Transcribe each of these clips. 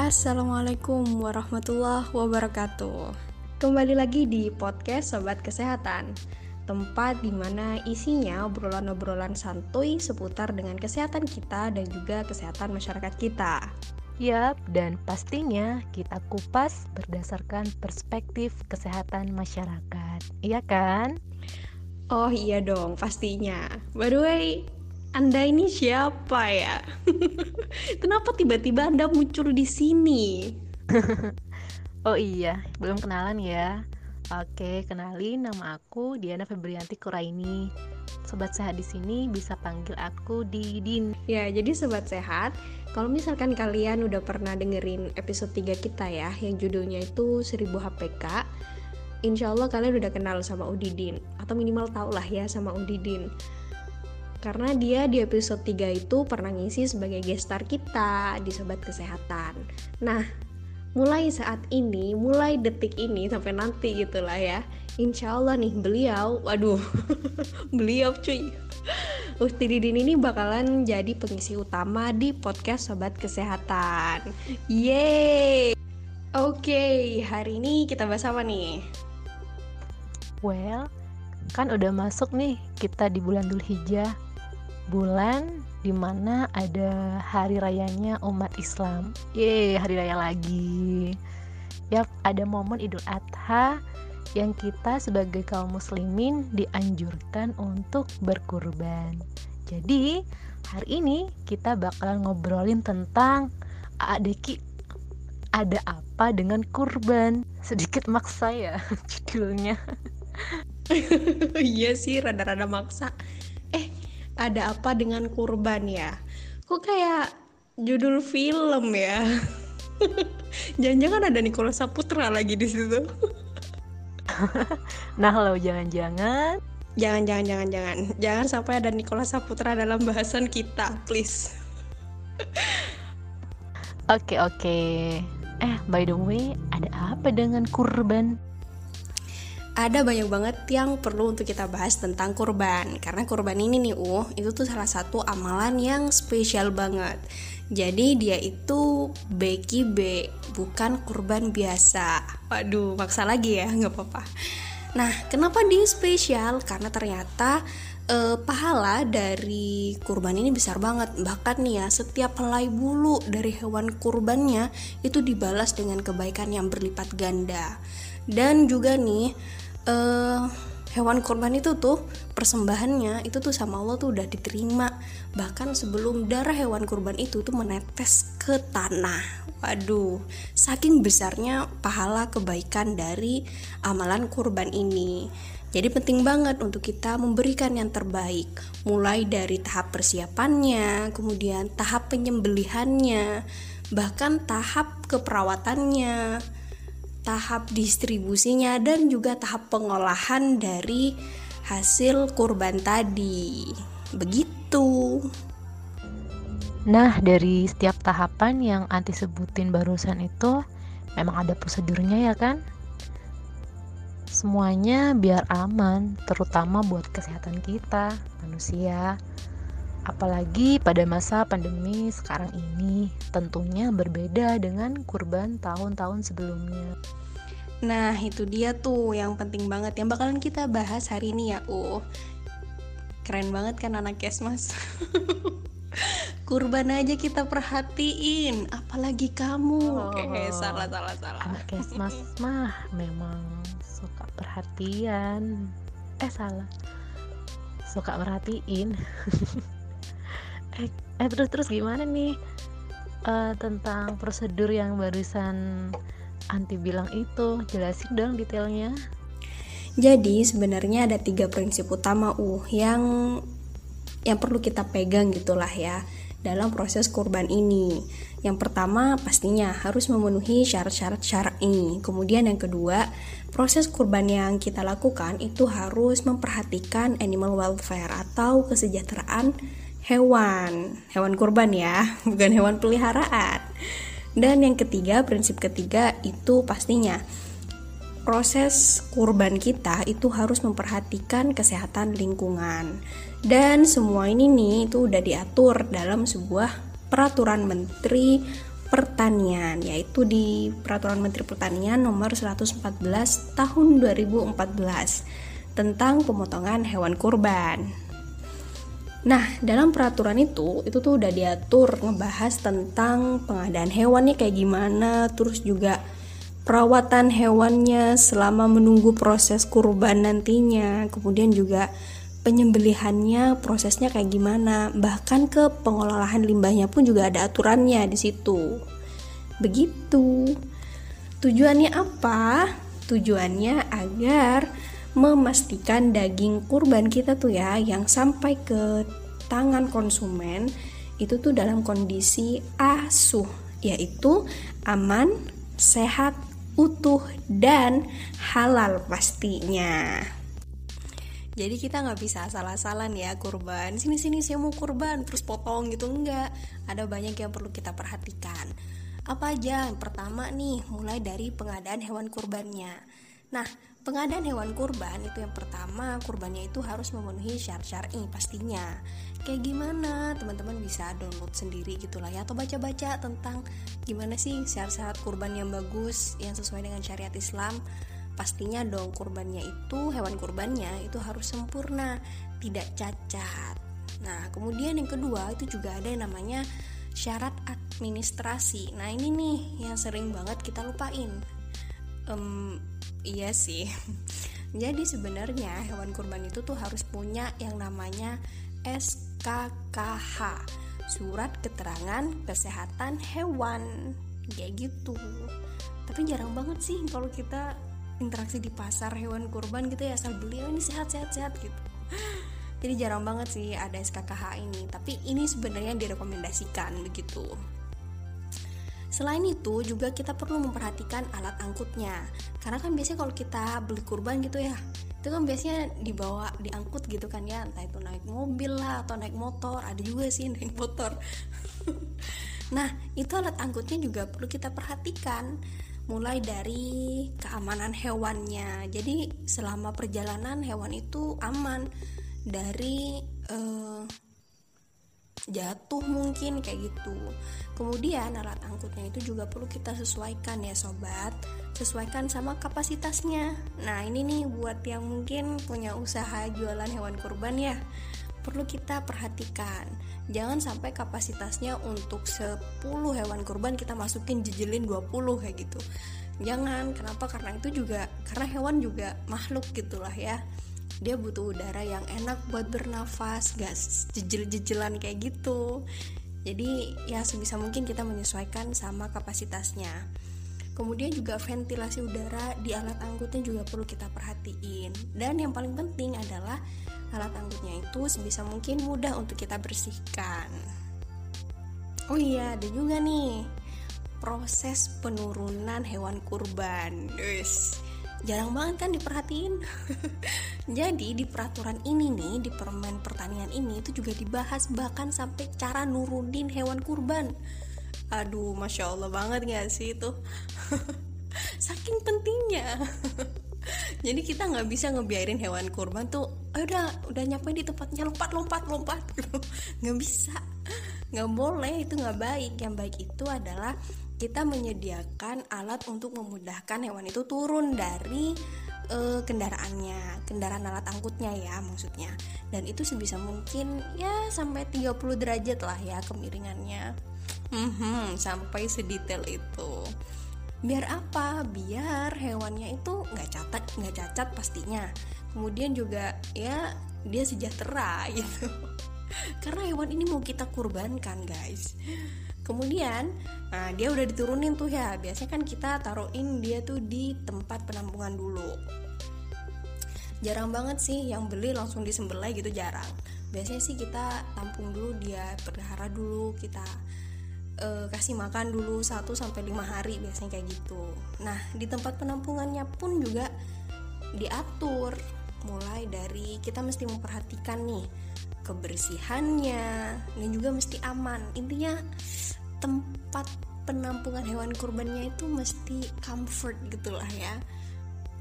Assalamualaikum warahmatullahi wabarakatuh. Kembali lagi di podcast Sobat Kesehatan, tempat di mana isinya obrolan-obrolan santuy seputar dengan kesehatan kita dan juga kesehatan masyarakat kita. Yap, dan pastinya kita kupas berdasarkan perspektif kesehatan masyarakat. Iya kan? Oh iya dong, pastinya. By the way, anda ini siapa ya? Kenapa tiba-tiba Anda muncul di sini? Oh iya, belum kenalan ya. Oke, kenalin nama aku Diana Febrianti Kuraini. Sobat sehat di sini bisa panggil aku Didin. Ya, jadi sobat sehat, kalau misalkan kalian udah pernah dengerin episode 3 kita ya, yang judulnya itu 1000 HPK, insya Allah kalian udah kenal sama Udidin, atau minimal tau lah ya sama Udidin. Karena dia di episode 3 itu pernah ngisi sebagai gestar kita di Sobat Kesehatan. Nah, mulai saat ini, mulai detik ini sampai nanti gitulah ya. Insya Allah nih beliau, waduh, beliau cuy. Ukti Didin ini bakalan jadi pengisi utama di podcast Sobat Kesehatan. Yeay! Oke, okay, hari ini kita bahas apa nih? Well, kan udah masuk nih kita di bulan Dhul Hijjah. Bulan di mana ada hari rayanya umat Islam. Yeay, hari raya lagi. Yap, ada momen Idul Adha yang kita sebagai kaum muslimin dianjurkan untuk berkurban. Jadi, hari ini kita bakalan ngobrolin tentang Adeki ada apa dengan kurban? Sedikit maksa ya judulnya. iya sih, rada-rada maksa. Ada apa dengan kurban ya? Kok kayak judul film ya? Jangan-jangan ada Nikola Saputra lagi di situ. Nah lo jangan-jangan. Jangan jangan jangan jangan. Jangan sampai ada Nikola Saputra dalam bahasan kita please. Oke okay, oke. Okay. eh by the way ada apa dengan kurban ada banyak banget yang perlu untuk kita bahas tentang kurban. Karena kurban ini nih uh itu tuh salah satu amalan yang spesial banget. Jadi dia itu beki B bukan kurban biasa. Waduh maksa lagi ya nggak apa-apa. Nah kenapa dia spesial? Karena ternyata eh, pahala dari kurban ini besar banget. Bahkan nih ya setiap helai bulu dari hewan kurbannya itu dibalas dengan kebaikan yang berlipat ganda. Dan juga nih uh, hewan korban itu tuh persembahannya itu tuh sama Allah tuh udah diterima. Bahkan sebelum darah hewan kurban itu tuh menetes ke tanah. Waduh saking besarnya pahala kebaikan dari amalan kurban ini. Jadi penting banget untuk kita memberikan yang terbaik. Mulai dari tahap persiapannya kemudian tahap penyembelihannya bahkan tahap keperawatannya tahap distribusinya dan juga tahap pengolahan dari hasil kurban tadi. Begitu. Nah, dari setiap tahapan yang anti sebutin barusan itu memang ada prosedurnya ya kan? Semuanya biar aman, terutama buat kesehatan kita, manusia. Apalagi pada masa pandemi sekarang ini, tentunya berbeda dengan kurban tahun-tahun sebelumnya. Nah, itu dia tuh yang penting banget yang bakalan kita bahas hari ini ya, Uh. Keren banget kan anak Kesmas. kurban aja kita perhatiin, apalagi kamu. Oh, Oke, salah salah salah. Anak Kesmas mah memang suka perhatian. Eh, salah. Suka perhatiin. eh, eh terus terus gimana nih uh, tentang prosedur yang barusan anti bilang itu jelasin dong detailnya jadi sebenarnya ada tiga prinsip utama uh yang yang perlu kita pegang gitulah ya dalam proses kurban ini. Yang pertama pastinya harus memenuhi syarat-syarat syar'i. Kemudian yang kedua, proses kurban yang kita lakukan itu harus memperhatikan animal welfare atau kesejahteraan hewan, hewan kurban ya, bukan hewan peliharaan. Dan yang ketiga, prinsip ketiga itu pastinya proses kurban kita itu harus memperhatikan kesehatan lingkungan. Dan semua ini nih itu udah diatur dalam sebuah peraturan menteri Pertanian yaitu di Peraturan Menteri Pertanian nomor 114 tahun 2014 tentang pemotongan hewan kurban. Nah, dalam peraturan itu, itu tuh udah diatur ngebahas tentang pengadaan hewannya kayak gimana, terus juga perawatan hewannya selama menunggu proses kurban nantinya, kemudian juga penyembelihannya prosesnya kayak gimana, bahkan ke pengolahan limbahnya pun juga ada aturannya di situ. Begitu. Tujuannya apa? Tujuannya agar memastikan daging kurban kita tuh ya yang sampai ke tangan konsumen itu tuh dalam kondisi asuh yaitu aman, sehat, utuh dan halal pastinya. Jadi kita nggak bisa asal-asalan ya kurban. Sini-sini saya mau kurban terus potong gitu enggak. Ada banyak yang perlu kita perhatikan. Apa aja? Yang pertama nih, mulai dari pengadaan hewan kurbannya. Nah, pengadaan hewan kurban itu yang pertama kurbannya itu harus memenuhi syarat syar'i pastinya. Kayak gimana? Teman-teman bisa download sendiri gitulah ya atau baca-baca tentang gimana sih syarat-syarat kurban yang bagus yang sesuai dengan syariat Islam. Pastinya dong kurbannya itu hewan kurbannya itu harus sempurna tidak cacat. Nah kemudian yang kedua itu juga ada yang namanya syarat administrasi. Nah ini nih yang sering banget kita lupain. Um, iya sih. Jadi sebenarnya hewan kurban itu tuh harus punya yang namanya SKKH surat keterangan kesehatan hewan. Kayak gitu. Tapi jarang banget sih kalau kita interaksi di pasar hewan kurban gitu ya asal beli oh, ini sehat sehat sehat gitu. Jadi jarang banget sih ada SKKH ini. Tapi ini sebenarnya direkomendasikan begitu Selain itu juga kita perlu memperhatikan alat angkutnya. Karena kan biasanya kalau kita beli kurban gitu ya Itu kan biasanya dibawa, diangkut gitu kan ya. Entah itu naik mobil lah atau naik motor Ada juga sih naik motor. Nah itu alat angkutnya juga perlu kita perhatikan Mulai dari keamanan hewannya. Jadi selama perjalanan hewan itu aman Dari uh, jatuh mungkin kayak gitu. Kemudian alat angkutnya itu juga perlu kita sesuaikan ya sobat. Sesuaikan sama kapasitasnya. Nah ini nih buat yang mungkin punya usaha jualan hewan kurban ya perlu kita perhatikan. Jangan sampai kapasitasnya untuk 10 hewan kurban kita masukin jejelin 20 kayak gitu. Jangan kenapa? Karena itu juga karena hewan juga makhluk gitulah ya dia butuh udara yang enak buat bernafas gak jejel-jejelan kayak gitu. Jadi ya sebisa mungkin kita menyesuaikan sama kapasitasnya. Kemudian juga ventilasi udara di alat anggutnya juga perlu kita perhatiin. Dan yang paling penting adalah alat anggutnya itu sebisa mungkin mudah untuk kita bersihkan. Oh iya ada juga nih. Proses penurunan hewan kurban jarang banget kan diperhatiin. Jadi di peraturan ini nih di permen pertanian ini itu juga dibahas bahkan sampai cara nurunin hewan kurban. Aduh masya allah banget gak sih itu? Saking pentingnya. Jadi kita nggak bisa ngebiarin hewan kurban tuh oh, udah udah nyampe di tempatnya lompat lompat lompat. Nggak bisa. Nggak boleh itu nggak baik. Yang baik itu adalah kita menyediakan alat untuk memudahkan hewan itu turun dari uh, kendaraannya, kendaraan alat angkutnya ya maksudnya. Dan itu sebisa mungkin ya sampai 30 derajat lah ya kemiringannya. Hmm, sampai sedetail itu. Biar apa? Biar hewannya itu nggak catat, nggak cacat pastinya. Kemudian juga ya dia sejahtera gitu. Karena hewan ini mau kita kurbankan, guys kemudian nah dia udah diturunin tuh ya. Biasanya kan kita taruhin dia tuh di tempat penampungan dulu. Jarang banget sih yang beli langsung disembelai gitu jarang. Biasanya sih kita tampung dulu dia pelihara dulu kita uh, kasih makan dulu 1 sampai 5 hari biasanya kayak gitu. Nah, di tempat penampungannya pun juga diatur mulai dari kita mesti memperhatikan nih kebersihannya dan juga mesti aman. Intinya tempat penampungan hewan kurbannya itu mesti comfort gitulah ya.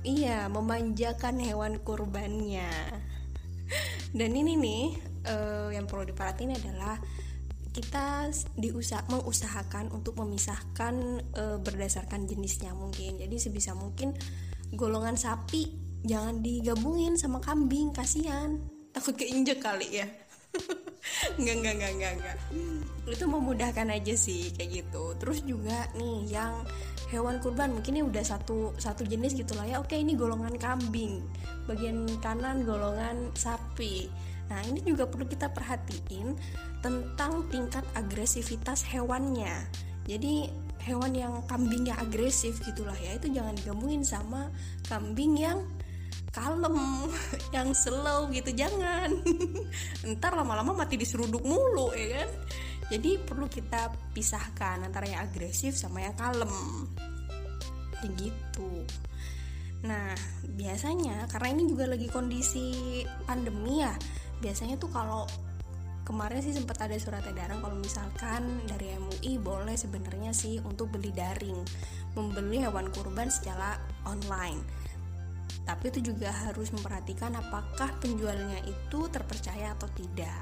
Iya memanjakan hewan kurbannya. Dan ini nih uh, yang perlu diperhatiin adalah kita diusah mengusahakan untuk memisahkan e, berdasarkan jenisnya mungkin. Jadi sebisa mungkin golongan sapi jangan digabungin sama kambing kasihan takut keinjek kali ya. Nggak nggak nggak nggak nggak. Itu memudahkan aja sih kayak gitu. Terus juga nih yang hewan kurban mungkin ini udah satu satu jenis gitulah ya. Oke ini golongan kambing. Bagian kanan golongan sapi. Nah ini juga perlu kita perhatiin tentang tingkat agresivitas hewannya. Jadi hewan yang kambingnya agresif gitulah ya. Itu jangan digabungin sama kambing yang kalem yang slow gitu jangan. Ntar lama-lama mati diseruduk mulu ya kan? Jadi perlu kita pisahkan antara yang agresif sama yang kalem. Begitu nah biasanya karena ini juga lagi kondisi pandemi ya biasanya tuh kalau kemarin sih sempat ada surat edaran kalau misalkan dari MUI boleh sebenarnya sih untuk beli daring membeli hewan kurban secara online tapi itu juga harus memperhatikan apakah penjualnya itu terpercaya atau tidak.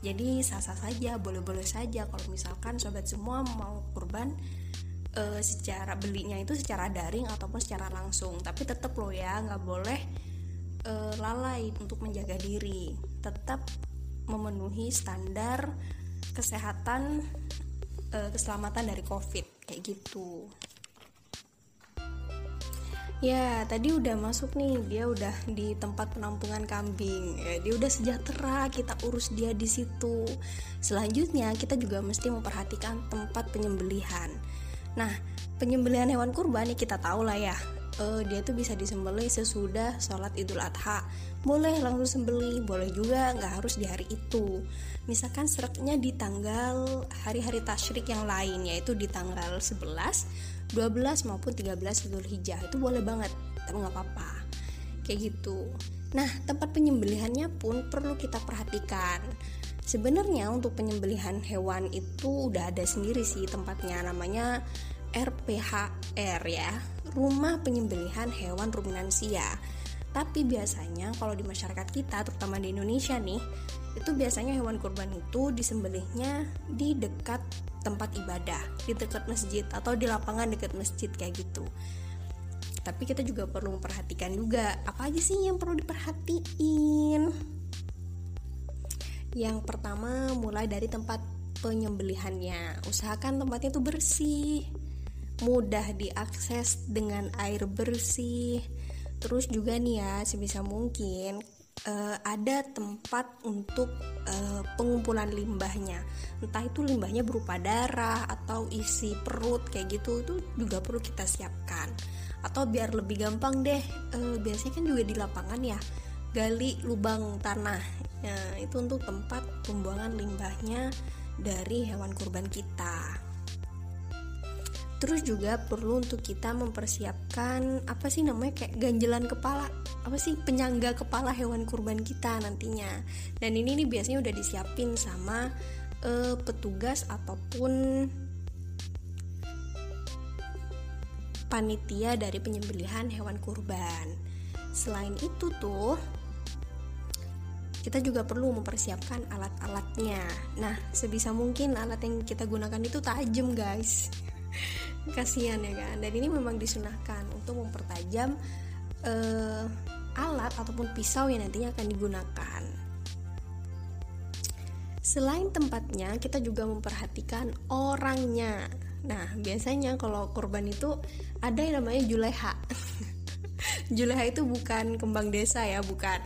Jadi sah-sah saja boleh-boleh saja. Kalau misalkan sobat semua mau kurban e, secara belinya itu secara daring ataupun secara langsung. Tapi tetap loh ya nggak boleh e, lalai untuk menjaga diri. Tetap memenuhi standar kesehatan e, keselamatan dari covid kayak gitu Ya, tadi udah masuk nih, dia udah di tempat penampungan kambing. Ya, dia udah sejahtera, kita urus dia di situ. Selanjutnya, kita juga mesti memperhatikan tempat penyembelihan. Nah, penyembelihan hewan kurban nih kita tahu lah ya. Uh, dia tuh bisa disembelih sesudah sholat idul adha boleh langsung sembeli boleh juga nggak harus di hari itu misalkan sereknya di tanggal hari-hari tasyrik yang lain yaitu di tanggal 11 12 maupun 13 Dhul Hijjah itu boleh banget tapi nggak apa-apa. Kayak gitu. Nah tempat penyembelihannya pun perlu kita perhatikan. Sebenarnya untuk penyembelihan hewan itu udah ada sendiri sih tempatnya namanya RPHR ya. Rumah penyembelihan hewan ruminansia. Tapi biasanya kalau di masyarakat kita terutama di Indonesia nih itu biasanya hewan kurban itu disembelihnya di dekat tempat ibadah di dekat masjid atau di lapangan dekat masjid kayak gitu. Tapi kita juga perlu memperhatikan juga apa aja sih yang perlu diperhatiin? Yang pertama mulai dari tempat penyembelihannya. Usahakan tempatnya itu bersih mudah diakses dengan air bersih. Terus juga nih ya sebisa mungkin uh, ada tempat untuk uh, pengumpulan limbahnya. Entah itu limbahnya berupa darah atau isi perut kayak gitu itu juga perlu kita siapkan. Atau biar lebih gampang deh uh, biasanya kan juga di lapangan ya gali lubang tanah. Ya, itu untuk tempat pembuangan limbahnya dari hewan kurban kita terus juga perlu untuk kita mempersiapkan apa sih namanya kayak ganjelan kepala. Apa sih penyangga kepala hewan kurban kita nantinya. Dan ini nih biasanya udah disiapin sama uh, petugas ataupun panitia dari penyembelihan hewan kurban. Selain itu tuh kita juga perlu mempersiapkan alat-alatnya. Nah, sebisa mungkin alat yang kita gunakan itu tajam, guys kasihan ya kan? Dan ini memang disunahkan untuk mempertajam uh, alat ataupun pisau yang nantinya akan digunakan. Selain tempatnya kita juga memperhatikan orangnya. Nah biasanya kalau korban itu ada yang namanya juleha Juleha itu bukan kembang desa ya, bukan.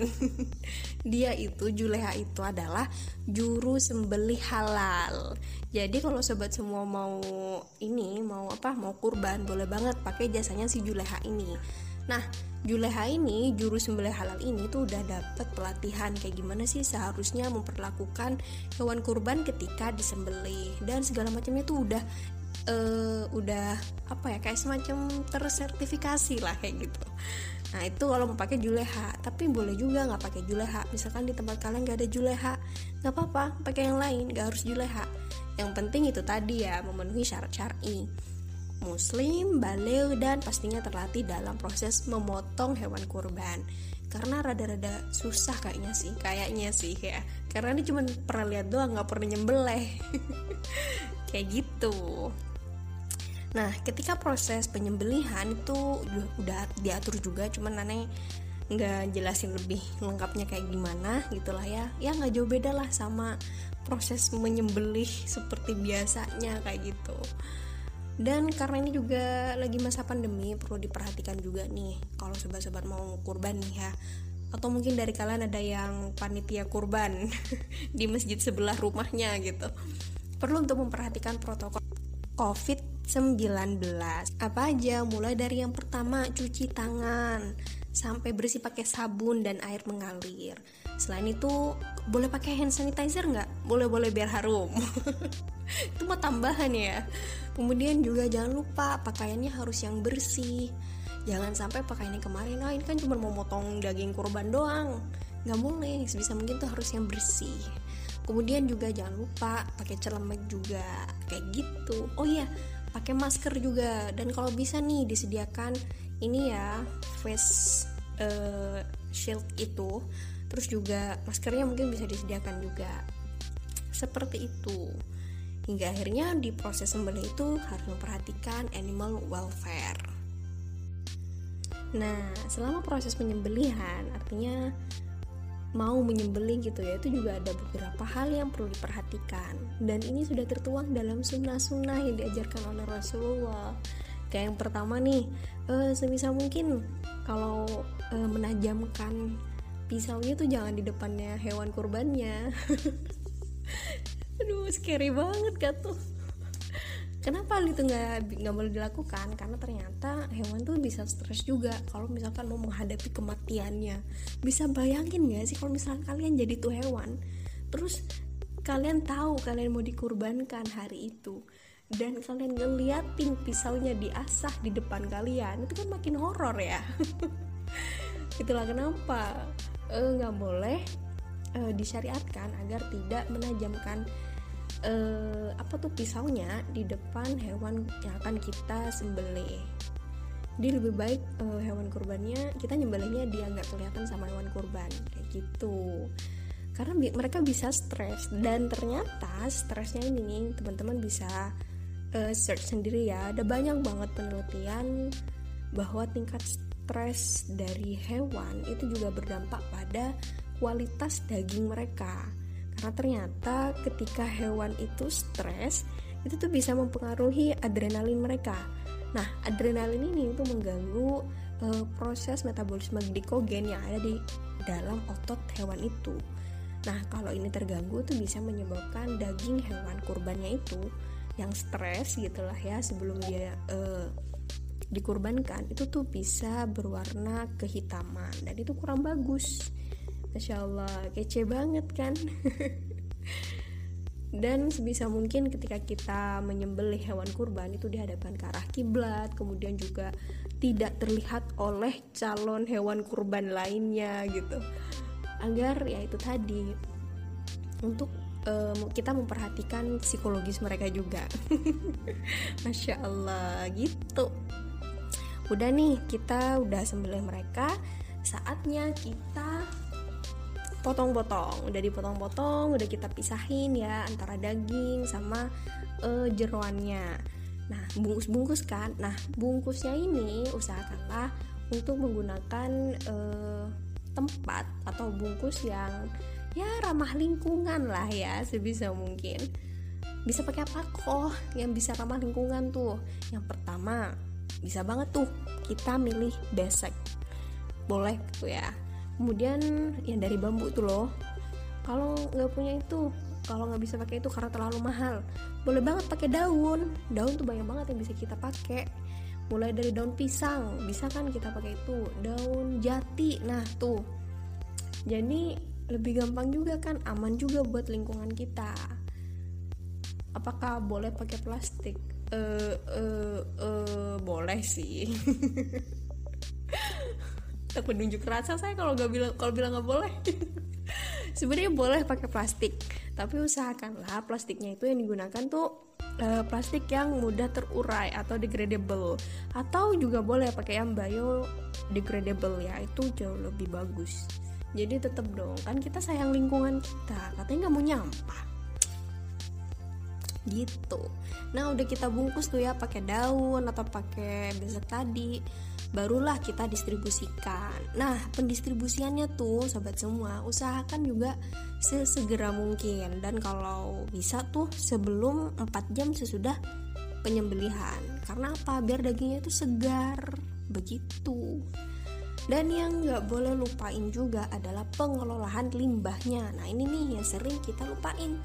Dia itu Juleha itu adalah juru sembelih halal. Jadi kalau sobat semua mau ini, mau apa? Mau kurban, boleh banget pakai jasanya si Juleha ini. Nah, Juleha ini, juru sembelih halal ini tuh udah dapet pelatihan kayak gimana sih seharusnya memperlakukan hewan kurban ketika disembelih dan segala macamnya tuh udah uh, udah apa ya kayak semacam tersertifikasi lah kayak gitu. Nah itu kalau mau pakai juleha tapi boleh juga nggak pakai juleha. Misalkan di tempat kalian nggak ada juleha nggak apa-apa pakai yang lain nggak harus juleha. Yang penting itu tadi ya memenuhi syarat syar'i. Muslim, balik dan pastinya terlatih dalam proses memotong hewan kurban. Karena rada-rada susah kayaknya sih kayaknya sih ya karena ini cuma pernah lihat doang nggak pernah nyembelih. Kayak gitu nah ketika proses penyembelihan itu udah diatur juga cuman aneh nggak jelasin lebih lengkapnya kayak gimana gitulah ya. Ya nggak jauh beda lah sama proses menyembelih seperti biasanya kayak gitu. Dan karena ini juga lagi masa pandemi perlu diperhatikan juga nih kalau sobat-sobat mau kurban nih ya. Atau mungkin dari kalian ada yang panitia kurban di masjid sebelah rumahnya gitu. Perlu untuk memperhatikan protokol COVID-19 apa aja mulai dari yang pertama cuci tangan sampai bersih pakai sabun dan air mengalir. Selain itu boleh pakai hand sanitizer nggak? Boleh boleh biar harum. itu mah tambahan ya. Kemudian juga jangan lupa pakaiannya harus yang bersih. Jangan sampai pakaiannya kemarin, ini kan cuma mau motong daging kurban doang. Nggak boleh, sebisa mungkin tuh harus yang bersih. Kemudian juga jangan lupa pakai celemek juga, kayak gitu. Oh iya, pakai masker juga. Dan kalau bisa nih disediakan ini ya face uh, shield itu. Terus juga maskernya mungkin bisa disediakan juga. Seperti itu. Hingga akhirnya di proses sembelih itu harus memperhatikan animal welfare. Nah selama proses penyembelihan artinya mau menyembelih gitu ya itu juga ada beberapa hal yang perlu diperhatikan. Dan ini sudah tertuang dalam sunnah-sunnah yang diajarkan oleh Rasulullah. Kayak yang pertama nih uh, sebisa mungkin kalau uh, menajamkan pisaunya tuh jangan di depannya hewan kurbannya. Aduh scary banget kan tuh kenapa hal itu nggak nggak boleh dilakukan? Karena ternyata hewan tuh bisa stres juga. Kalau misalkan mau menghadapi kematiannya. Bisa bayangin nggak sih kalau misalkan kalian jadi tuh hewan terus kalian tahu kalian mau dikurbankan hari itu dan kalian ngeliatin pisaunya diasah di depan kalian itu kan makin horor ya. Itulah kenapa eh, nggak uh, boleh uh, disyariatkan agar tidak menajamkan uh, apa tuh pisaunya di depan hewan yang akan kita sembelih. Jadi lebih baik uh, hewan kurbannya kita nyembelihnya dia nggak kelihatan sama hewan kurban. Kayak gitu. Karena bi mereka bisa stres. Dan ternyata stresnya ini nih teman-teman bisa uh, search sendiri ya. Ada banyak banget penelitian bahwa tingkat stres dari hewan itu juga berdampak pada kualitas daging mereka karena ternyata ketika hewan itu stres itu tuh bisa mempengaruhi adrenalin mereka. Nah adrenalin ini itu mengganggu uh, proses metabolisme glikogen yang ada di dalam otot hewan itu. Nah kalau ini terganggu itu bisa menyebabkan daging hewan kurbannya itu yang stres gitulah ya sebelum dia uh, dikurbankan itu tuh bisa berwarna kehitaman dan itu kurang bagus Masya Allah kece banget kan? Dan sebisa mungkin ketika kita menyembelih hewan kurban itu dihadapkan ke arah kiblat kemudian juga tidak terlihat oleh calon hewan kurban lainnya gitu. Agar ya itu tadi untuk um, kita memperhatikan psikologis mereka juga. Masya allah gitu. Udah nih kita udah sembelih mereka. Saatnya kita potong-potong udah dipotong-potong udah kita pisahin ya antara daging sama uh, jeroannya nah bungkus-bungkus kan? Nah bungkusnya ini usahakanlah untuk menggunakan uh, tempat atau bungkus yang ya ramah lingkungan lah ya sebisa mungkin. Bisa pakai apa kok yang bisa ramah lingkungan tuh? Yang pertama bisa banget tuh kita milih besek. Boleh tuh ya kemudian yang dari bambu tuh loh. Kalau nggak punya itu kalau nggak bisa pakai itu karena terlalu mahal. Boleh banget pakai daun. Daun tuh banyak banget yang bisa kita pakai. Mulai dari daun pisang bisa kan kita pakai itu. Daun jati nah tuh. Jadi lebih gampang juga kan aman juga buat lingkungan kita. Apakah boleh pakai plastik? Eh uh, uh, uh, boleh sih tak menunjuk rasa saya kalau nggak bilang kalau bilang nggak boleh. Sebenarnya boleh pakai plastik tapi usahakanlah plastiknya itu yang digunakan tuh uh, plastik yang mudah terurai atau degradable. Atau juga boleh pakai yang biodegradable ya itu jauh lebih bagus. Jadi tetap dong kan kita sayang lingkungan kita katanya nggak mau nyampah. Gitu. Nah udah kita bungkus tuh ya pakai daun atau pakai besek tadi barulah kita distribusikan. Nah pendistribusiannya tuh sobat semua usahakan juga sesegera mungkin. Dan kalau bisa tuh sebelum 4 jam sesudah penyembelihan. Karena apa? Biar dagingnya itu segar. Begitu. Dan yang nggak boleh lupain juga adalah pengelolaan limbahnya. Nah ini nih yang sering kita lupain.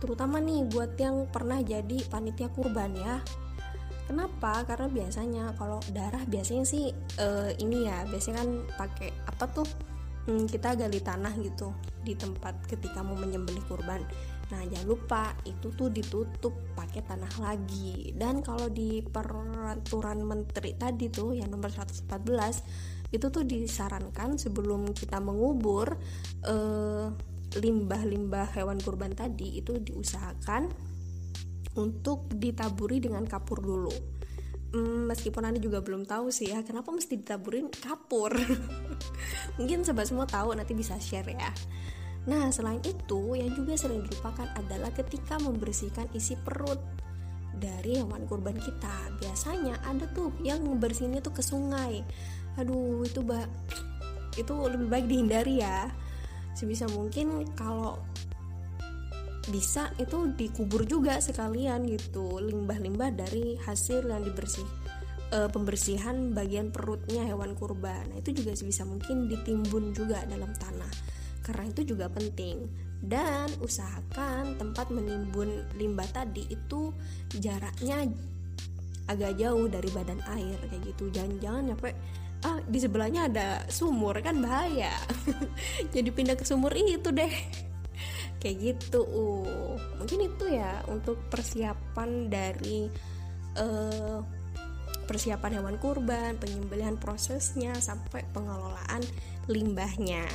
Terutama nih buat yang pernah jadi panitia kurban ya Kenapa? Karena biasanya kalau darah biasanya sih uh, ini ya, biasanya kan pakai apa tuh? Hmm, kita gali tanah gitu di tempat ketika mau menyembelih kurban. Nah, jangan lupa itu tuh ditutup pakai tanah lagi. Dan kalau di peraturan menteri tadi tuh yang nomor 114 itu tuh disarankan sebelum kita mengubur eh, limbah-limbah hewan kurban tadi itu diusahakan untuk ditaburi dengan kapur dulu. Hmm, meskipun anda juga belum tahu sih ya kenapa mesti ditaburin kapur? Mungkin sobat semua tahu nanti bisa share ya. Nah selain itu yang juga sering dilupakan adalah ketika membersihkan isi perut dari hewan kurban kita. Biasanya ada tuh yang ngebersihinnya tuh ke sungai. Aduh itu bah itu lebih baik dihindari ya. Sebisa mungkin kalau bisa itu dikubur juga sekalian gitu limbah-limbah dari hasil yang dibersih e, pembersihan bagian perutnya hewan kurban nah, itu juga sebisa mungkin ditimbun juga dalam tanah karena itu juga penting. Dan usahakan tempat menimbun limbah tadi itu jaraknya agak jauh dari badan air kayak gitu. Jangan-jangan nyampe ah di sebelahnya ada sumur kan bahaya. Jadi pindah ke sumur itu deh kayak gitu uh mungkin itu ya untuk persiapan dari uh, persiapan hewan kurban penyembelihan prosesnya sampai pengelolaan limbahnya.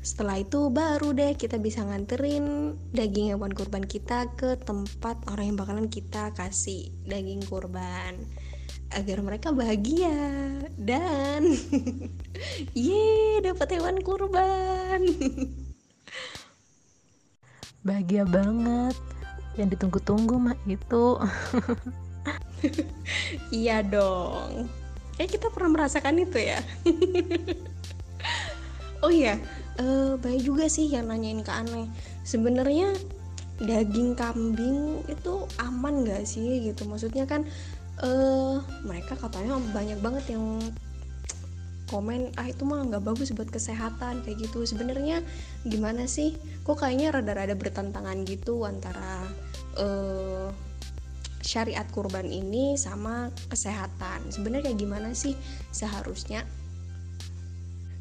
Setelah itu baru deh kita bisa nganterin daging hewan kurban kita ke tempat orang yang bakalan kita kasih daging kurban. Agar mereka bahagia dan ye dapat hewan kurban bahagia banget. Yang ditunggu-tunggu mah itu. Iya dong. Kayak kita pernah merasakan itu ya? Oh iya uh, baik juga sih yang nanyain ke aneh. Sebenarnya daging kambing itu aman gak sih gitu? Maksudnya kan uh, mereka katanya banyak banget yang komen ah itu mah nggak bagus buat kesehatan kayak gitu. Sebenarnya gimana sih? Kok kayaknya rada-rada bertentangan gitu antara uh, syariat kurban ini sama kesehatan. Sebenarnya gimana sih? Seharusnya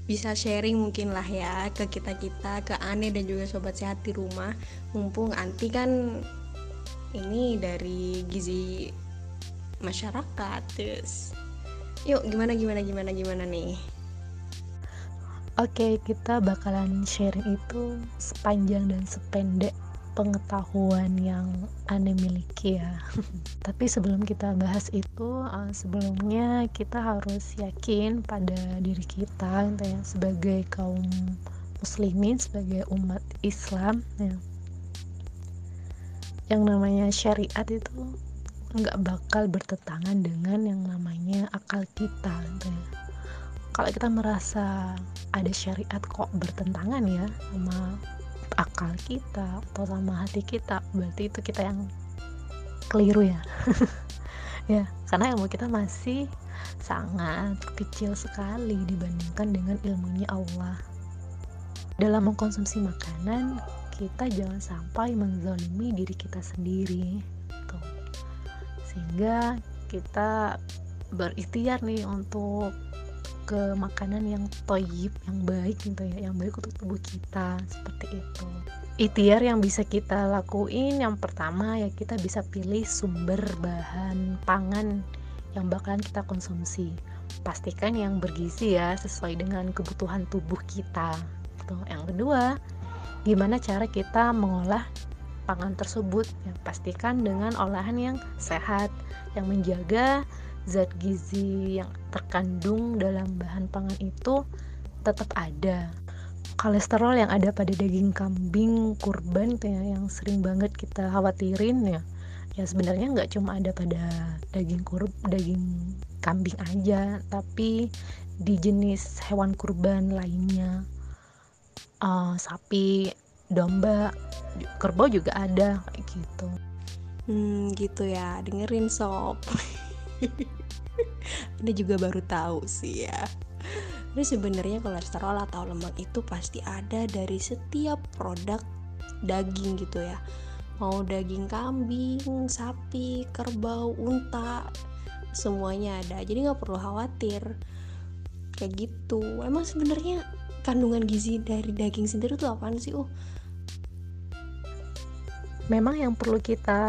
bisa sharing mungkin lah ya ke kita kita ke Ane dan juga sobat sehat di rumah. Mumpung anti kan ini dari gizi masyarakat terus yuk gimana gimana gimana gimana nih Oke, kita bakalan sharing itu sepanjang dan sependek pengetahuan yang aneh miliki ya. Tapi sebelum kita bahas itu, uh, sebelumnya kita harus yakin pada diri kita sebagai kaum muslimin, sebagai umat Islam ya. Yang namanya syariat itu nggak bakal bertentangan dengan yang namanya akal kita gitu ya. kalau kita merasa ada syariat kok bertentangan ya sama akal kita atau sama hati kita berarti itu kita yang keliru ya. Ya karena ilmu kita masih sangat kecil sekali dibandingkan dengan ilmunya Allah. Dalam mengkonsumsi makanan kita jangan sampai menzalimi diri kita sendiri sehingga kita berikhtiar nih untuk ke makanan yang toyib, yang baik gitu ya, yang baik untuk tubuh kita seperti itu. Ikhtiar yang bisa kita lakuin yang pertama ya kita bisa pilih sumber bahan pangan yang bakalan kita konsumsi. Pastikan yang bergizi ya sesuai dengan kebutuhan tubuh kita. Tuh. Yang kedua, gimana cara kita mengolah pangan tersebut ya pastikan dengan olahan yang sehat yang menjaga zat gizi yang terkandung dalam bahan pangan itu tetap ada. Kolesterol yang ada pada daging kambing kurban itu ya yang sering banget kita khawatirin ya. Ya sebenarnya nggak cuma ada pada daging kurb daging kambing aja tapi di jenis hewan kurban lainnya. Uh, sapi domba kerbau juga ada kayak gitu. Hmm gitu ya dengerin sob. Ini juga baru tahu sih ya. Ini sebenarnya kolesterol atau lemak itu pasti ada dari setiap produk daging gitu ya. Mau daging kambing, sapi, kerbau, unta semuanya ada. Jadi nggak perlu khawatir. Kayak gitu. Emang sebenarnya kandungan gizi dari daging sendiri tuh apaan sih uh memang yang perlu kita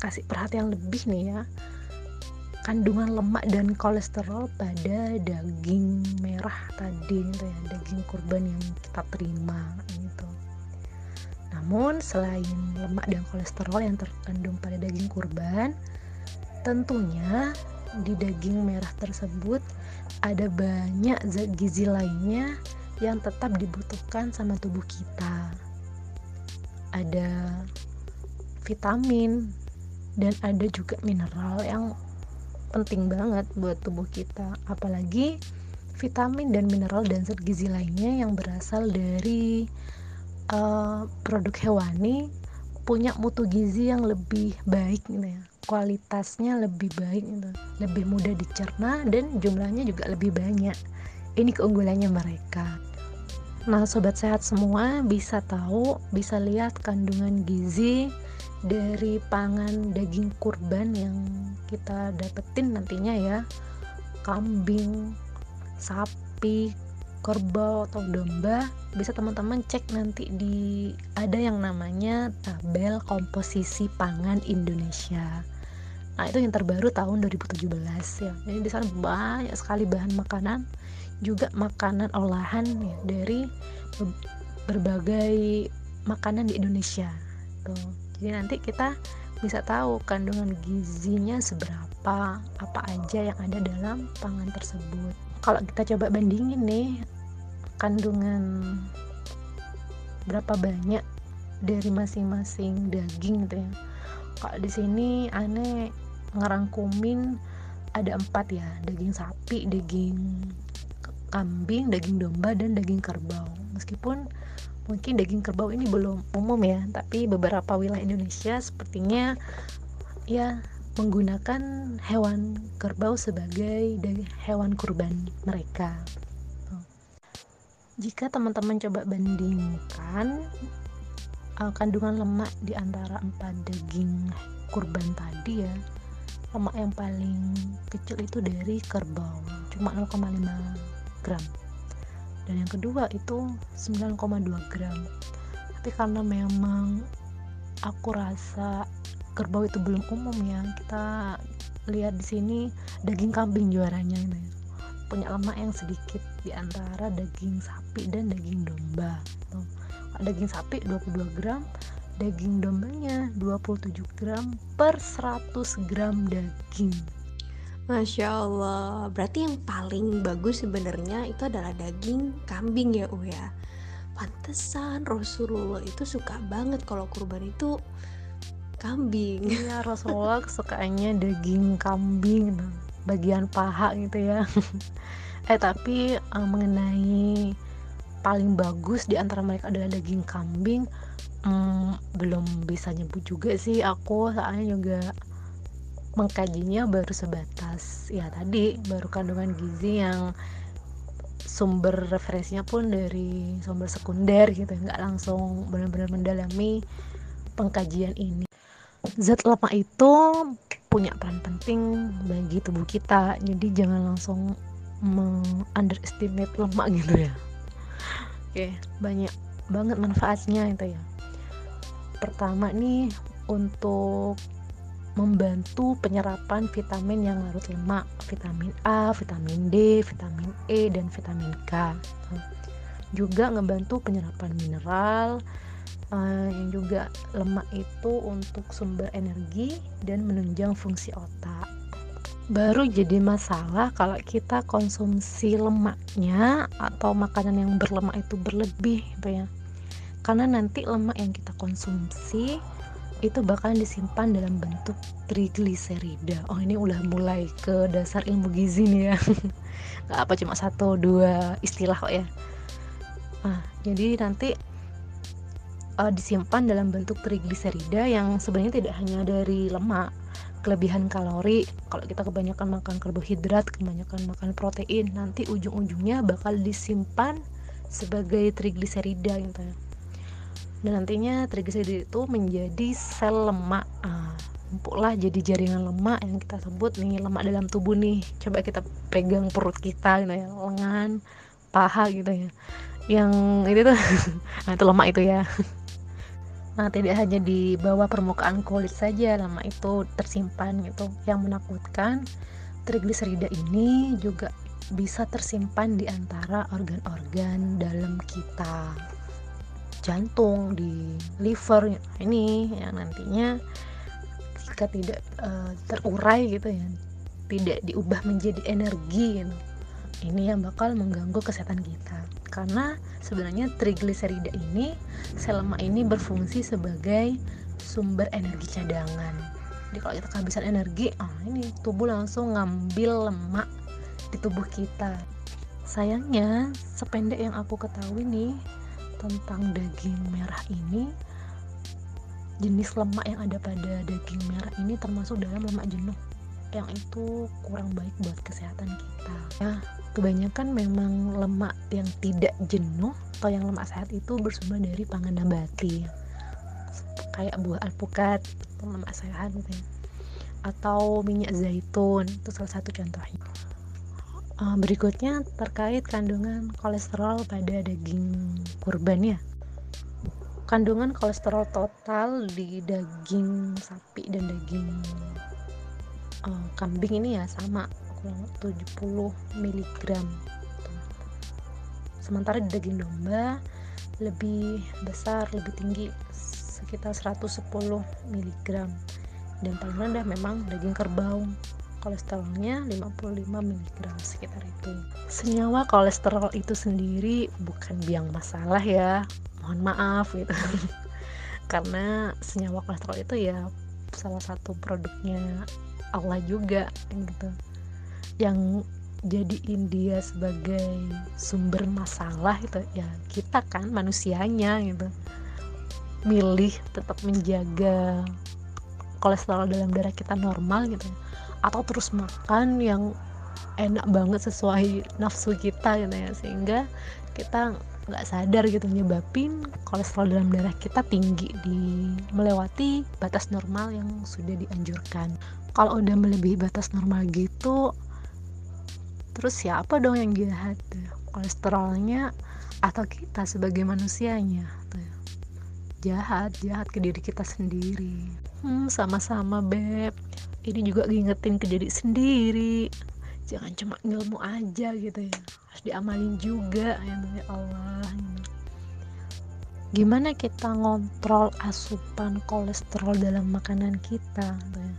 kasih perhatian lebih nih ya kandungan lemak dan kolesterol pada daging merah tadi gitu ya daging kurban yang kita terima gitu. Namun selain lemak dan kolesterol yang terkandung pada daging kurban tentunya di daging merah tersebut ada banyak zat gizi lainnya yang tetap dibutuhkan sama tubuh kita ada vitamin dan ada juga mineral yang penting banget buat tubuh kita. Apalagi vitamin dan mineral dan zat gizi lainnya yang berasal dari uh, produk hewani punya mutu gizi yang lebih baik gitu ya. Kualitasnya lebih baik gitu. Lebih mudah dicerna dan jumlahnya juga lebih banyak. Ini keunggulannya mereka nah sobat sehat semua bisa tahu bisa lihat kandungan gizi dari pangan daging kurban yang kita dapetin nantinya ya. Kambing sapi kerbau atau domba bisa teman-teman cek nanti di ada yang namanya tabel komposisi pangan Indonesia. Nah itu yang terbaru tahun 2017 ya. Jadi di sana banyak sekali bahan makanan juga makanan olahan ya, dari berbagai makanan di Indonesia. Tuh. Jadi nanti kita bisa tahu kandungan gizinya seberapa apa aja yang ada dalam pangan tersebut. Kalau kita coba bandingin nih kandungan berapa banyak dari masing-masing daging gitu ya. Kalau di sini aneh ngerangkumin ada empat ya daging sapi daging kambing daging domba dan daging kerbau. Meskipun mungkin daging kerbau ini belum umum ya tapi beberapa wilayah Indonesia sepertinya ya menggunakan hewan kerbau sebagai hewan kurban mereka. Jika teman-teman coba bandingkan uh, kandungan lemak di antara empat daging kurban tadi ya lemak yang paling kecil itu dari kerbau cuma 0,5 gram. Dan yang kedua itu 9,2 gram. Tapi karena memang aku rasa kerbau itu belum umum ya kita lihat di sini daging kambing juaranya ini punya lemak yang sedikit di antara daging sapi dan daging domba. Tuh daging sapi 22 gram daging dombanya 27 gram per 100 gram daging Masya Allah, berarti yang paling bagus sebenarnya itu adalah daging kambing ya Uh ya. Pantesan Rasulullah itu suka banget kalau kurban itu kambing. Iya Rasulullah sukanya daging kambing, bagian paha gitu ya. eh tapi uh, mengenai paling bagus di antara mereka adalah daging kambing, hmm, belum bisa nyebut juga sih aku soalnya juga mengkajinya baru sebatas ya tadi baru kandungan gizi yang sumber referensinya pun dari sumber sekunder gitu nggak langsung benar-benar mendalami pengkajian ini. Zat lemak itu punya peran penting bagi tubuh kita. Jadi jangan langsung underestimate lemak gitu ya. Oke. Banyak banget manfaatnya itu ya. Pertama nih untuk membantu penyerapan vitamin yang larut lemak, vitamin A, vitamin D, vitamin E, dan vitamin K. Juga ngebantu penyerapan mineral, uh, yang juga lemak itu untuk sumber energi dan menunjang fungsi otak baru jadi masalah kalau kita konsumsi lemaknya atau makanan yang berlemak itu berlebih gitu ya karena nanti lemak yang kita konsumsi itu bakalan disimpan dalam bentuk trigliserida. Oh ini udah mulai ke dasar ilmu gizi nih ya. Nggak apa cuma satu dua istilah kok ya. Nah jadi nanti uh, disimpan dalam bentuk trigliserida yang sebenarnya tidak hanya dari lemak kelebihan kalori kalau kita kebanyakan makan karbohidrat kebanyakan makan protein nanti ujung-ujungnya bakal disimpan sebagai trigliserida gitu ya dan nantinya trigliserida itu menjadi sel lemak ah, empuklah jadi jaringan lemak yang kita sebut nih lemak dalam tubuh nih coba kita pegang perut kita gitu ya lengan paha gitu ya yang itu tuh nah itu lemak itu ya Nah, tidak hanya di bawah permukaan kulit saja lama itu tersimpan gitu. Yang menakutkan, trigliserida ini juga bisa tersimpan di antara organ-organ dalam kita. Jantung, di liver ini yang nantinya jika tidak uh, terurai gitu ya, tidak diubah menjadi energi gitu. Ini yang bakal mengganggu kesehatan kita karena sebenarnya trigliserida ini sel lemak ini berfungsi sebagai sumber energi cadangan jadi kalau kita kehabisan energi ah ini tubuh langsung ngambil lemak di tubuh kita sayangnya sependek yang aku ketahui nih tentang daging merah ini jenis lemak yang ada pada daging merah ini termasuk dalam lemak jenuh yang itu kurang baik buat kesehatan kita. Ya kebanyakan memang lemak yang tidak jenuh atau yang lemak sehat itu bersumber dari pangan nabati kayak buah alpukat lemak sehat gitu ya. Atau minyak zaitun itu salah satu contohnya uh, berikutnya terkait kandungan kolesterol pada daging kurban ya. Kandungan kolesterol total di daging sapi dan daging uh, kambing ini ya sama 70 mg sementara di daging domba lebih besar lebih tinggi sekitar 110 mg dan paling rendah memang daging kerbau kolesterolnya 55 mg sekitar itu. Senyawa kolesterol itu sendiri bukan biang masalah ya. Mohon maaf gitu. Karena senyawa kolesterol itu ya salah satu produknya Allah juga gitu. Yang jadiin dia sebagai sumber masalah gitu ya kita kan manusianya gitu. Milih tetap menjaga kolesterol dalam darah kita normal gitu atau terus makan yang enak banget sesuai nafsu kita gitu ya. Sehingga kita nggak sadar gitu nyebabin kolesterol dalam darah kita tinggi di melewati batas normal yang sudah dianjurkan. Kalau udah melebihi batas normal gitu terus siapa dong yang jahat kolesterolnya atau kita sebagai manusianya jahat jahat ke diri kita sendiri. Hmm, sama-sama beb ini juga ngingetin ke diri sendiri. Jangan cuma ngilmu aja gitu ya. Harus diamalin juga ya Allah. Gimana kita ngontrol asupan kolesterol dalam makanan kita gitu ya?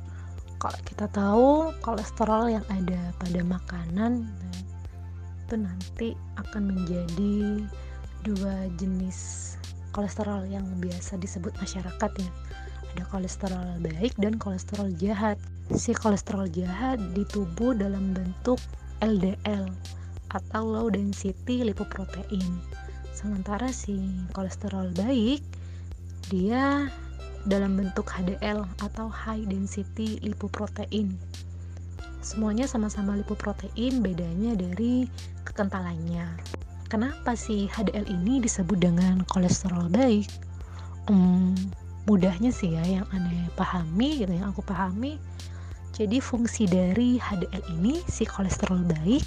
Kalau kita tahu kolesterol yang ada pada makanan itu nanti akan menjadi dua jenis kolesterol yang biasa disebut masyarakat ya ada kolesterol baik dan kolesterol jahat si kolesterol jahat di tubuh dalam bentuk LDL atau low density lipoprotein sementara si kolesterol baik dia dalam bentuk HDL atau high density lipoprotein. Semuanya sama-sama lipoprotein, bedanya dari kekentalannya. Kenapa sih HDL ini disebut dengan kolesterol baik? Hmm, mudahnya sih ya yang aneh pahami gitu yang aku pahami. Jadi fungsi dari HDL ini si kolesterol baik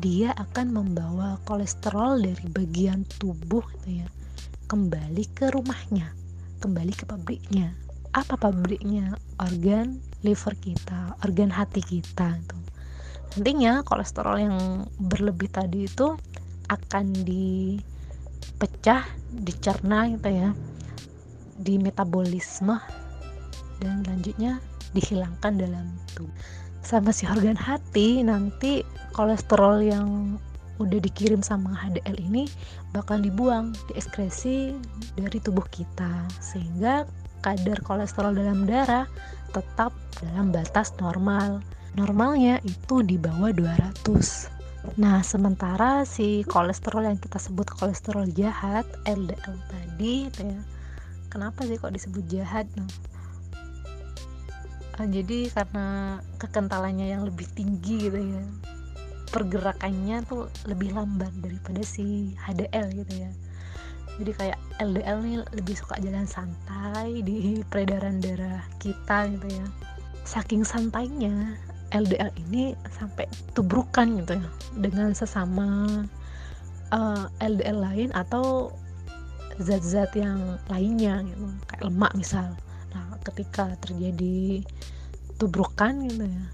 dia akan membawa kolesterol dari bagian tubuh gitu ya kembali ke rumahnya kembali ke pabriknya. Apa pabriknya? Organ liver kita organ hati kita itu nantinya kolesterol yang berlebih tadi itu akan dipecah dicerna gitu ya di metabolisme dan lanjutnya dihilangkan dalam tubuh. Sama si organ hati nanti kolesterol yang udah dikirim sama HDL ini bakal dibuang dieskresi dari tubuh kita sehingga kadar kolesterol dalam darah tetap dalam batas normal. Normalnya itu di bawah 200 nah sementara si kolesterol yang kita sebut kolesterol jahat LDL tadi ya kenapa sih kok disebut jahat nah, jadi karena kekentalannya yang lebih tinggi gitu ya pergerakannya tuh lebih lambat daripada si HDL gitu ya. Jadi kayak LDL nih lebih suka jalan santai di peredaran darah kita gitu ya. Saking santainya LDL ini sampai tubrukan gitu ya dengan sesama uh, eh, LDL lain atau zat-zat yang lainnya gitu kayak lemak misal. Nah ketika terjadi tubrukan gitu ya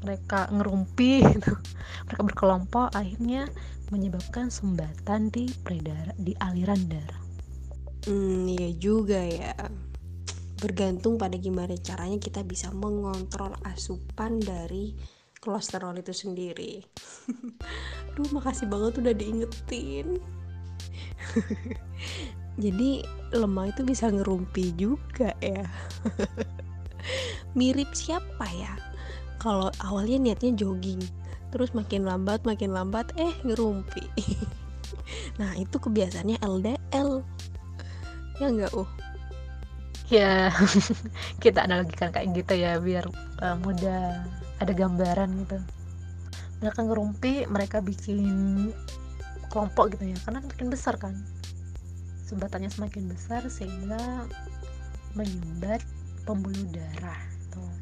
mereka ngerumpi gitu mereka berkelompok akhirnya menyebabkan sumbatan di peredaran di aliran darah. Hmm iya juga ya. Bergantung pada gimana caranya kita bisa mengontrol asupan dari kolesterol itu sendiri. Duh makasih banget udah diingetin Jadi lemah itu bisa ngerumpi juga ya. Mirip siapa ya? Kalau awalnya niatnya jogging terus makin lambat makin lambat eh ngerumpi. Nah itu kebiasaannya LDL ya enggak uh ya kita analogikan kayak gitu ya biar uh, mudah ada gambaran gitu. Mereka ngerumpi mereka bikin kelompok gitu ya karena makin besar kan sumbatannya semakin besar sehingga menyumbat pembuluh darah tuh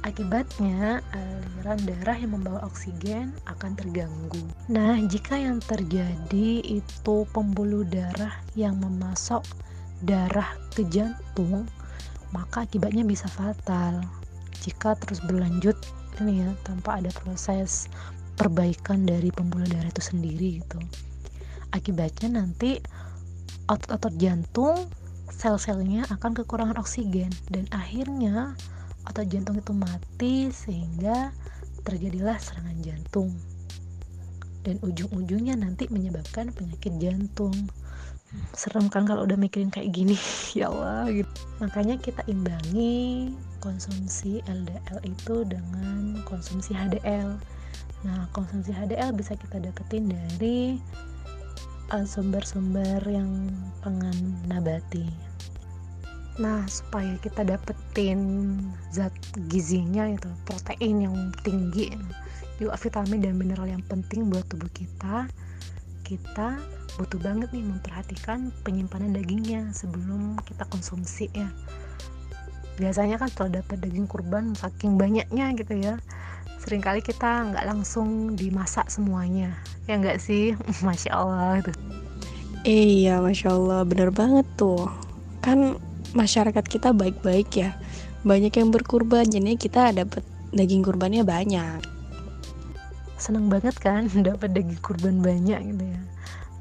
Akibatnya, aliran darah yang membawa oksigen akan terganggu. Nah, jika yang terjadi itu pembuluh darah yang memasok darah ke jantung, maka akibatnya bisa fatal jika terus berlanjut ini ya tanpa ada proses perbaikan dari pembuluh darah itu sendiri gitu. Akibatnya nanti otot-otot jantung sel-selnya akan kekurangan oksigen. Dan akhirnya atau jantung itu mati sehingga terjadilah serangan jantung. Dan ujung-ujungnya nanti menyebabkan penyakit jantung. Serem kan kalau udah mikirin kayak gini? Ya Allah gitu. Makanya kita imbangi konsumsi LDL itu dengan konsumsi HDL nah konsumsi HDL bisa kita dapetin dari sumber-sumber uh, yang pangan nabati Nah, supaya kita dapetin zat gizinya itu, protein yang tinggi, juga vitamin dan mineral yang penting buat tubuh kita, kita butuh banget nih memperhatikan penyimpanan dagingnya sebelum kita konsumsi ya. Biasanya kan setelah dapat daging kurban saking banyaknya gitu ya, sering kali kita nggak langsung dimasak semuanya, ya nggak sih? Masya Allah itu. Iya, masya Allah, bener banget tuh. Kan masyarakat kita baik-baik ya banyak yang berkurban jadi kita dapat daging kurbannya banyak seneng banget kan dapat daging kurban banyak gitu ya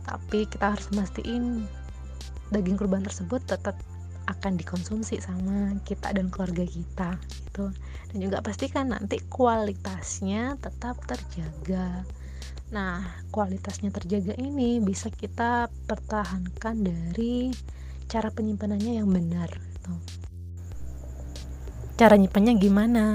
tapi kita harus mastiin daging kurban tersebut tetap akan dikonsumsi sama kita dan keluarga kita gitu. Dan juga pastikan nanti kualitasnya tetap terjaga. Nah kualitasnya terjaga ini bisa kita pertahankan dari cara penyimpanannya yang benar gitu. cara nyimpannya gimana?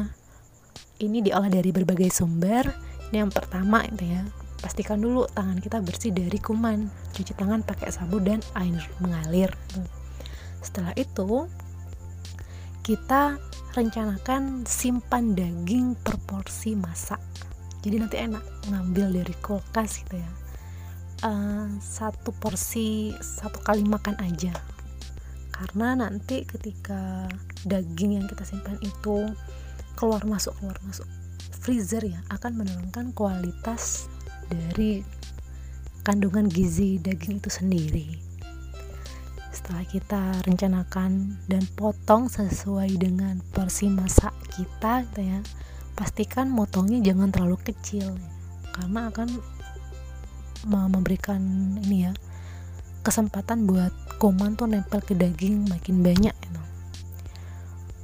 Ini diolah dari berbagai sumber. Ini yang pertama itu ya. Pastikan dulu tangan kita bersih dari kuman. Cuci tangan pakai sabun dan air mengalir setelah itu kita rencanakan simpan daging per porsi masak. Jadi nanti enak ngambil dari kulkas gitu ya. Uh, satu porsi satu kali makan aja. Karena nanti ketika daging yang kita simpan itu keluar masuk keluar masuk freezer ya akan menurunkan kualitas dari kandungan gizi daging itu sendiri setelah kita rencanakan dan potong sesuai dengan porsi masak kita gitu ya pastikan motongnya jangan terlalu kecil ya, karena akan memberikan ini ya kesempatan buat kuman tuh nempel ke daging makin banyak gitu.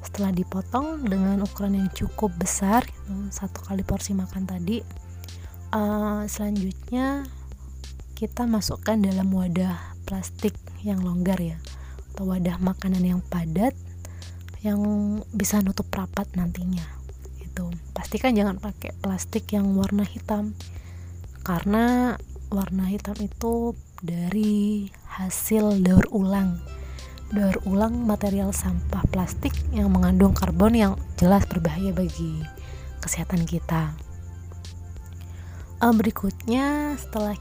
setelah dipotong dengan ukuran yang cukup besar gitu, satu kali porsi makan tadi uh, selanjutnya kita masukkan dalam wadah plastik yang longgar ya atau wadah makanan yang padat yang bisa nutup rapat nantinya itu pastikan jangan pakai plastik yang warna hitam karena warna hitam itu dari hasil daur ulang. Daur ulang material sampah plastik yang mengandung karbon yang jelas berbahaya bagi kesehatan kita. Uh, berikutnya setelah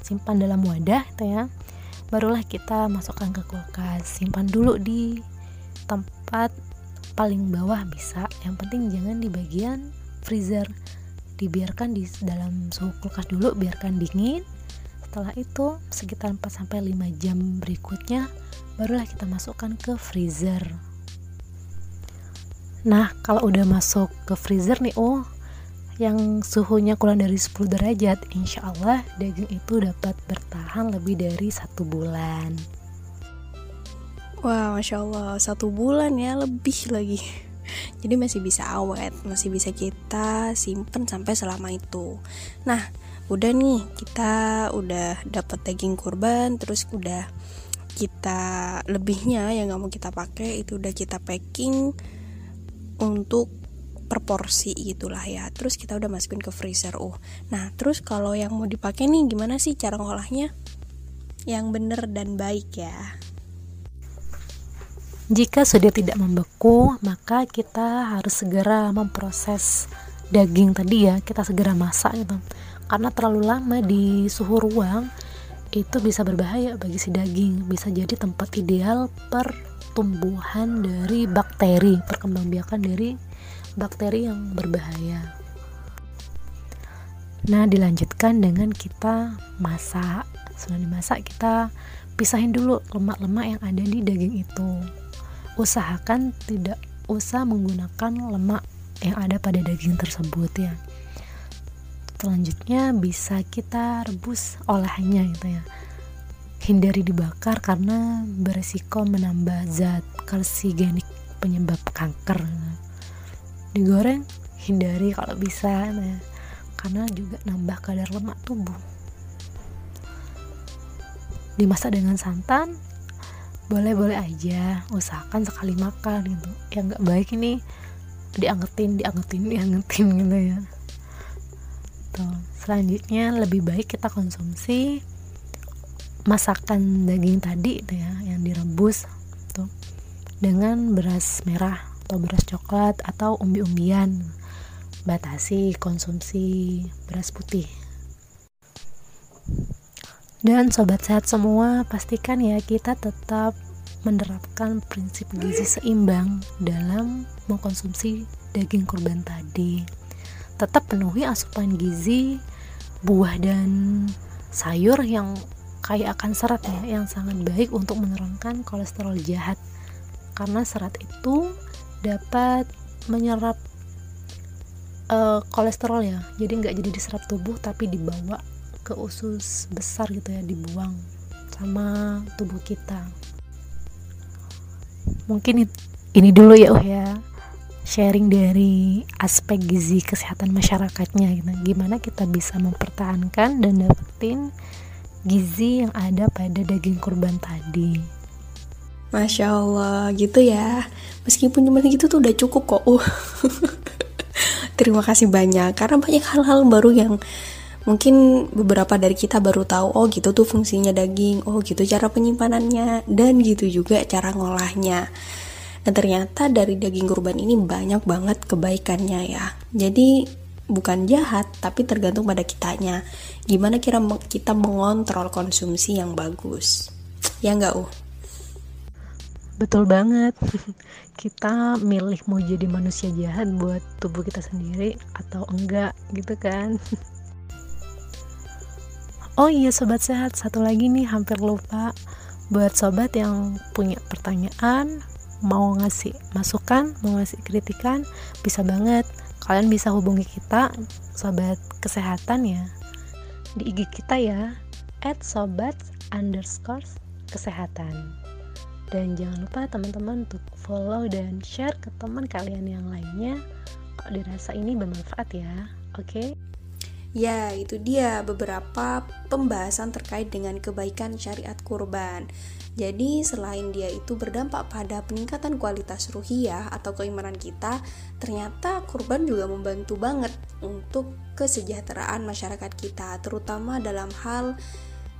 disimpan dalam wadah itu ya. Barulah kita masukkan ke kulkas. Simpan dulu di tempat paling bawah bisa. Yang penting jangan di bagian freezer. Dibiarkan di dalam suhu kulkas dulu biarkan dingin. Setelah itu sekitar 4 5 jam berikutnya barulah kita masukkan ke freezer. Nah kalau udah masuk ke freezer nih oh yang suhunya kurang dari 10 derajat insya Allah daging itu dapat bertahan lebih dari satu bulan Wah, Masya Allah, satu bulan ya, lebih lagi. Jadi masih bisa awet, masih bisa kita simpen sampai selama itu. Nah, udah nih, kita udah dapat daging kurban, terus udah kita lebihnya yang nggak mau kita pakai itu udah kita packing untuk per porsi gitulah ya. Terus kita udah masukin ke freezer oh nah terus kalau yang mau dipakai nih gimana sih cara ngolahnya? Yang bener dan baik ya. Jika sudah tidak membeku, maka kita harus segera memproses daging tadi ya, kita segera masak gitu. Karena terlalu lama di suhu ruang itu bisa berbahaya bagi si daging, bisa jadi tempat ideal pertumbuhan dari bakteri, perkembangbiakan dari bakteri yang berbahaya. Nah, dilanjutkan dengan kita masak. Setelah dimasak, kita pisahin dulu lemak-lemak yang ada di daging itu usahakan tidak usah menggunakan lemak yang ada pada daging tersebut ya selanjutnya bisa kita rebus olahannya gitu ya hindari dibakar karena beresiko menambah zat karsigenik penyebab kanker digoreng hindari kalau bisa. Nah, karena juga nambah kadar lemak tubuh. Dimasak dengan santan boleh-boleh aja. Usahakan sekali makan gitu. Yang nggak baik ini diangetin diangetin diangetin gitu ya. Tuh selanjutnya lebih baik kita konsumsi masakan daging tadi itu ya yang direbus tuh dengan beras merah atau beras coklat atau umbi-umbian batasi konsumsi beras putih dan sobat sehat semua, pastikan ya kita tetap menerapkan prinsip gizi seimbang dalam mengkonsumsi daging kurban tadi. Tetap penuhi asupan gizi, buah dan sayur yang kaya akan serat ya, yang sangat baik untuk menurunkan kolesterol jahat. Karena serat itu dapat menyerap uh, kolesterol ya, jadi nggak jadi diserap tubuh tapi dibawa ke usus besar gitu ya dibuang sama tubuh kita. Mungkin ini dulu ya oh ya. Sharing dari aspek gizi kesehatan masyarakatnya gitu. gimana kita bisa mempertahankan dan dapetin gizi yang ada pada daging kurban tadi Masya Allah gitu ya. Meskipun cuma gitu tuh udah cukup kok uh. Terima kasih banyak Karena banyak hal-hal baru yang mungkin beberapa dari kita baru tahu oh gitu tuh fungsinya daging oh gitu cara penyimpanannya dan gitu juga cara ngolahnya. Dan ternyata dari daging kurban ini banyak banget kebaikannya ya. Jadi bukan jahat tapi tergantung pada kitanya. Gimana kira kita mengontrol konsumsi yang bagus. Ya enggak uh betul banget kita milih mau jadi manusia jahat buat tubuh kita sendiri atau enggak gitu kan Oh iya sobat sehat, satu lagi nih hampir lupa buat sobat yang punya pertanyaan, mau ngasih masukan, mau ngasih kritikan, bisa banget. Kalian bisa hubungi kita sobat kesehatan ya di IG kita ya, at sobat underscore kesehatan. Dan jangan lupa teman-teman untuk follow dan share ke teman kalian yang lainnya kalau dirasa ini bermanfaat ya. Oke? Okay? Ya, itu dia beberapa pembahasan terkait dengan kebaikan syariat kurban. Jadi, selain dia itu berdampak pada peningkatan kualitas ruhiyah atau keimanan kita, ternyata kurban juga membantu banget untuk kesejahteraan masyarakat kita, terutama dalam hal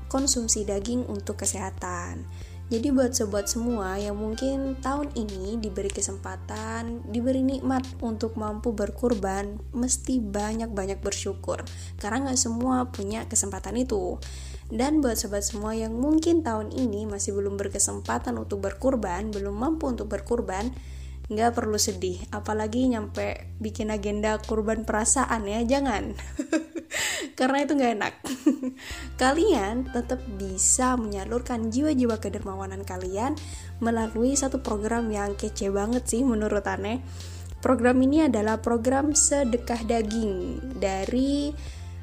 konsumsi daging untuk kesehatan. Jadi buat sobat semua yang mungkin tahun ini diberi kesempatan, diberi nikmat untuk mampu berkurban, mesti banyak-banyak bersyukur. Karena nggak semua punya kesempatan itu. Dan buat sobat semua yang mungkin tahun ini masih belum berkesempatan untuk berkurban, belum mampu untuk berkurban, nggak perlu sedih. Apalagi nyampe bikin agenda kurban perasaan ya, jangan. karena itu nggak enak kalian tetap bisa menyalurkan jiwa-jiwa kedermawanan kalian melalui satu program yang kece banget sih menurut aneh program ini adalah program sedekah daging dari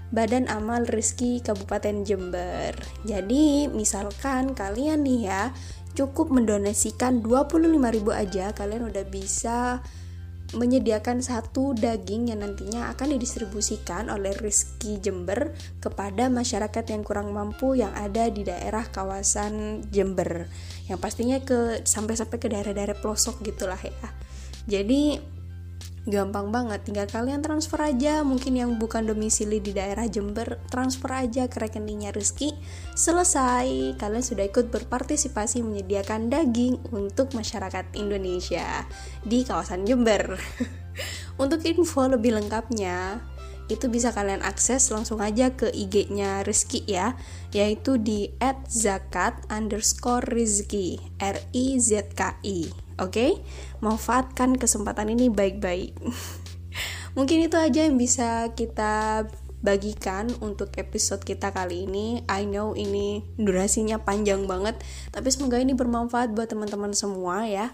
Badan Amal Rizki Kabupaten Jember. Jadi, misalkan kalian nih ya, cukup mendonasikan 25.000 aja, kalian udah bisa menyediakan satu daging yang nantinya akan didistribusikan oleh Rizky Jember kepada masyarakat yang kurang mampu yang ada di daerah kawasan Jember. Yang pastinya ke sampai-sampai ke daerah-daerah pelosok gitulah ya. Jadi gampang banget tinggal kalian transfer aja. Mungkin yang bukan domisili di daerah Jember transfer aja ke rekeningnya Rizky. Selesai. Kalian sudah ikut berpartisipasi menyediakan daging untuk masyarakat Indonesia di kawasan Jember. Untuk info lebih lengkapnya itu bisa kalian akses langsung aja ke IG-nya Rizky ya yaitu di @zakat underscore Rizky R I Z K I Oke, okay? manfaatkan kesempatan ini baik-baik. Mungkin itu aja yang bisa kita bagikan untuk episode kita kali ini. I know ini durasinya panjang banget, tapi semoga ini bermanfaat buat teman-teman semua ya.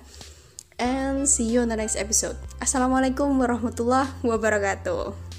And see you on the next episode. Assalamualaikum warahmatullahi wabarakatuh.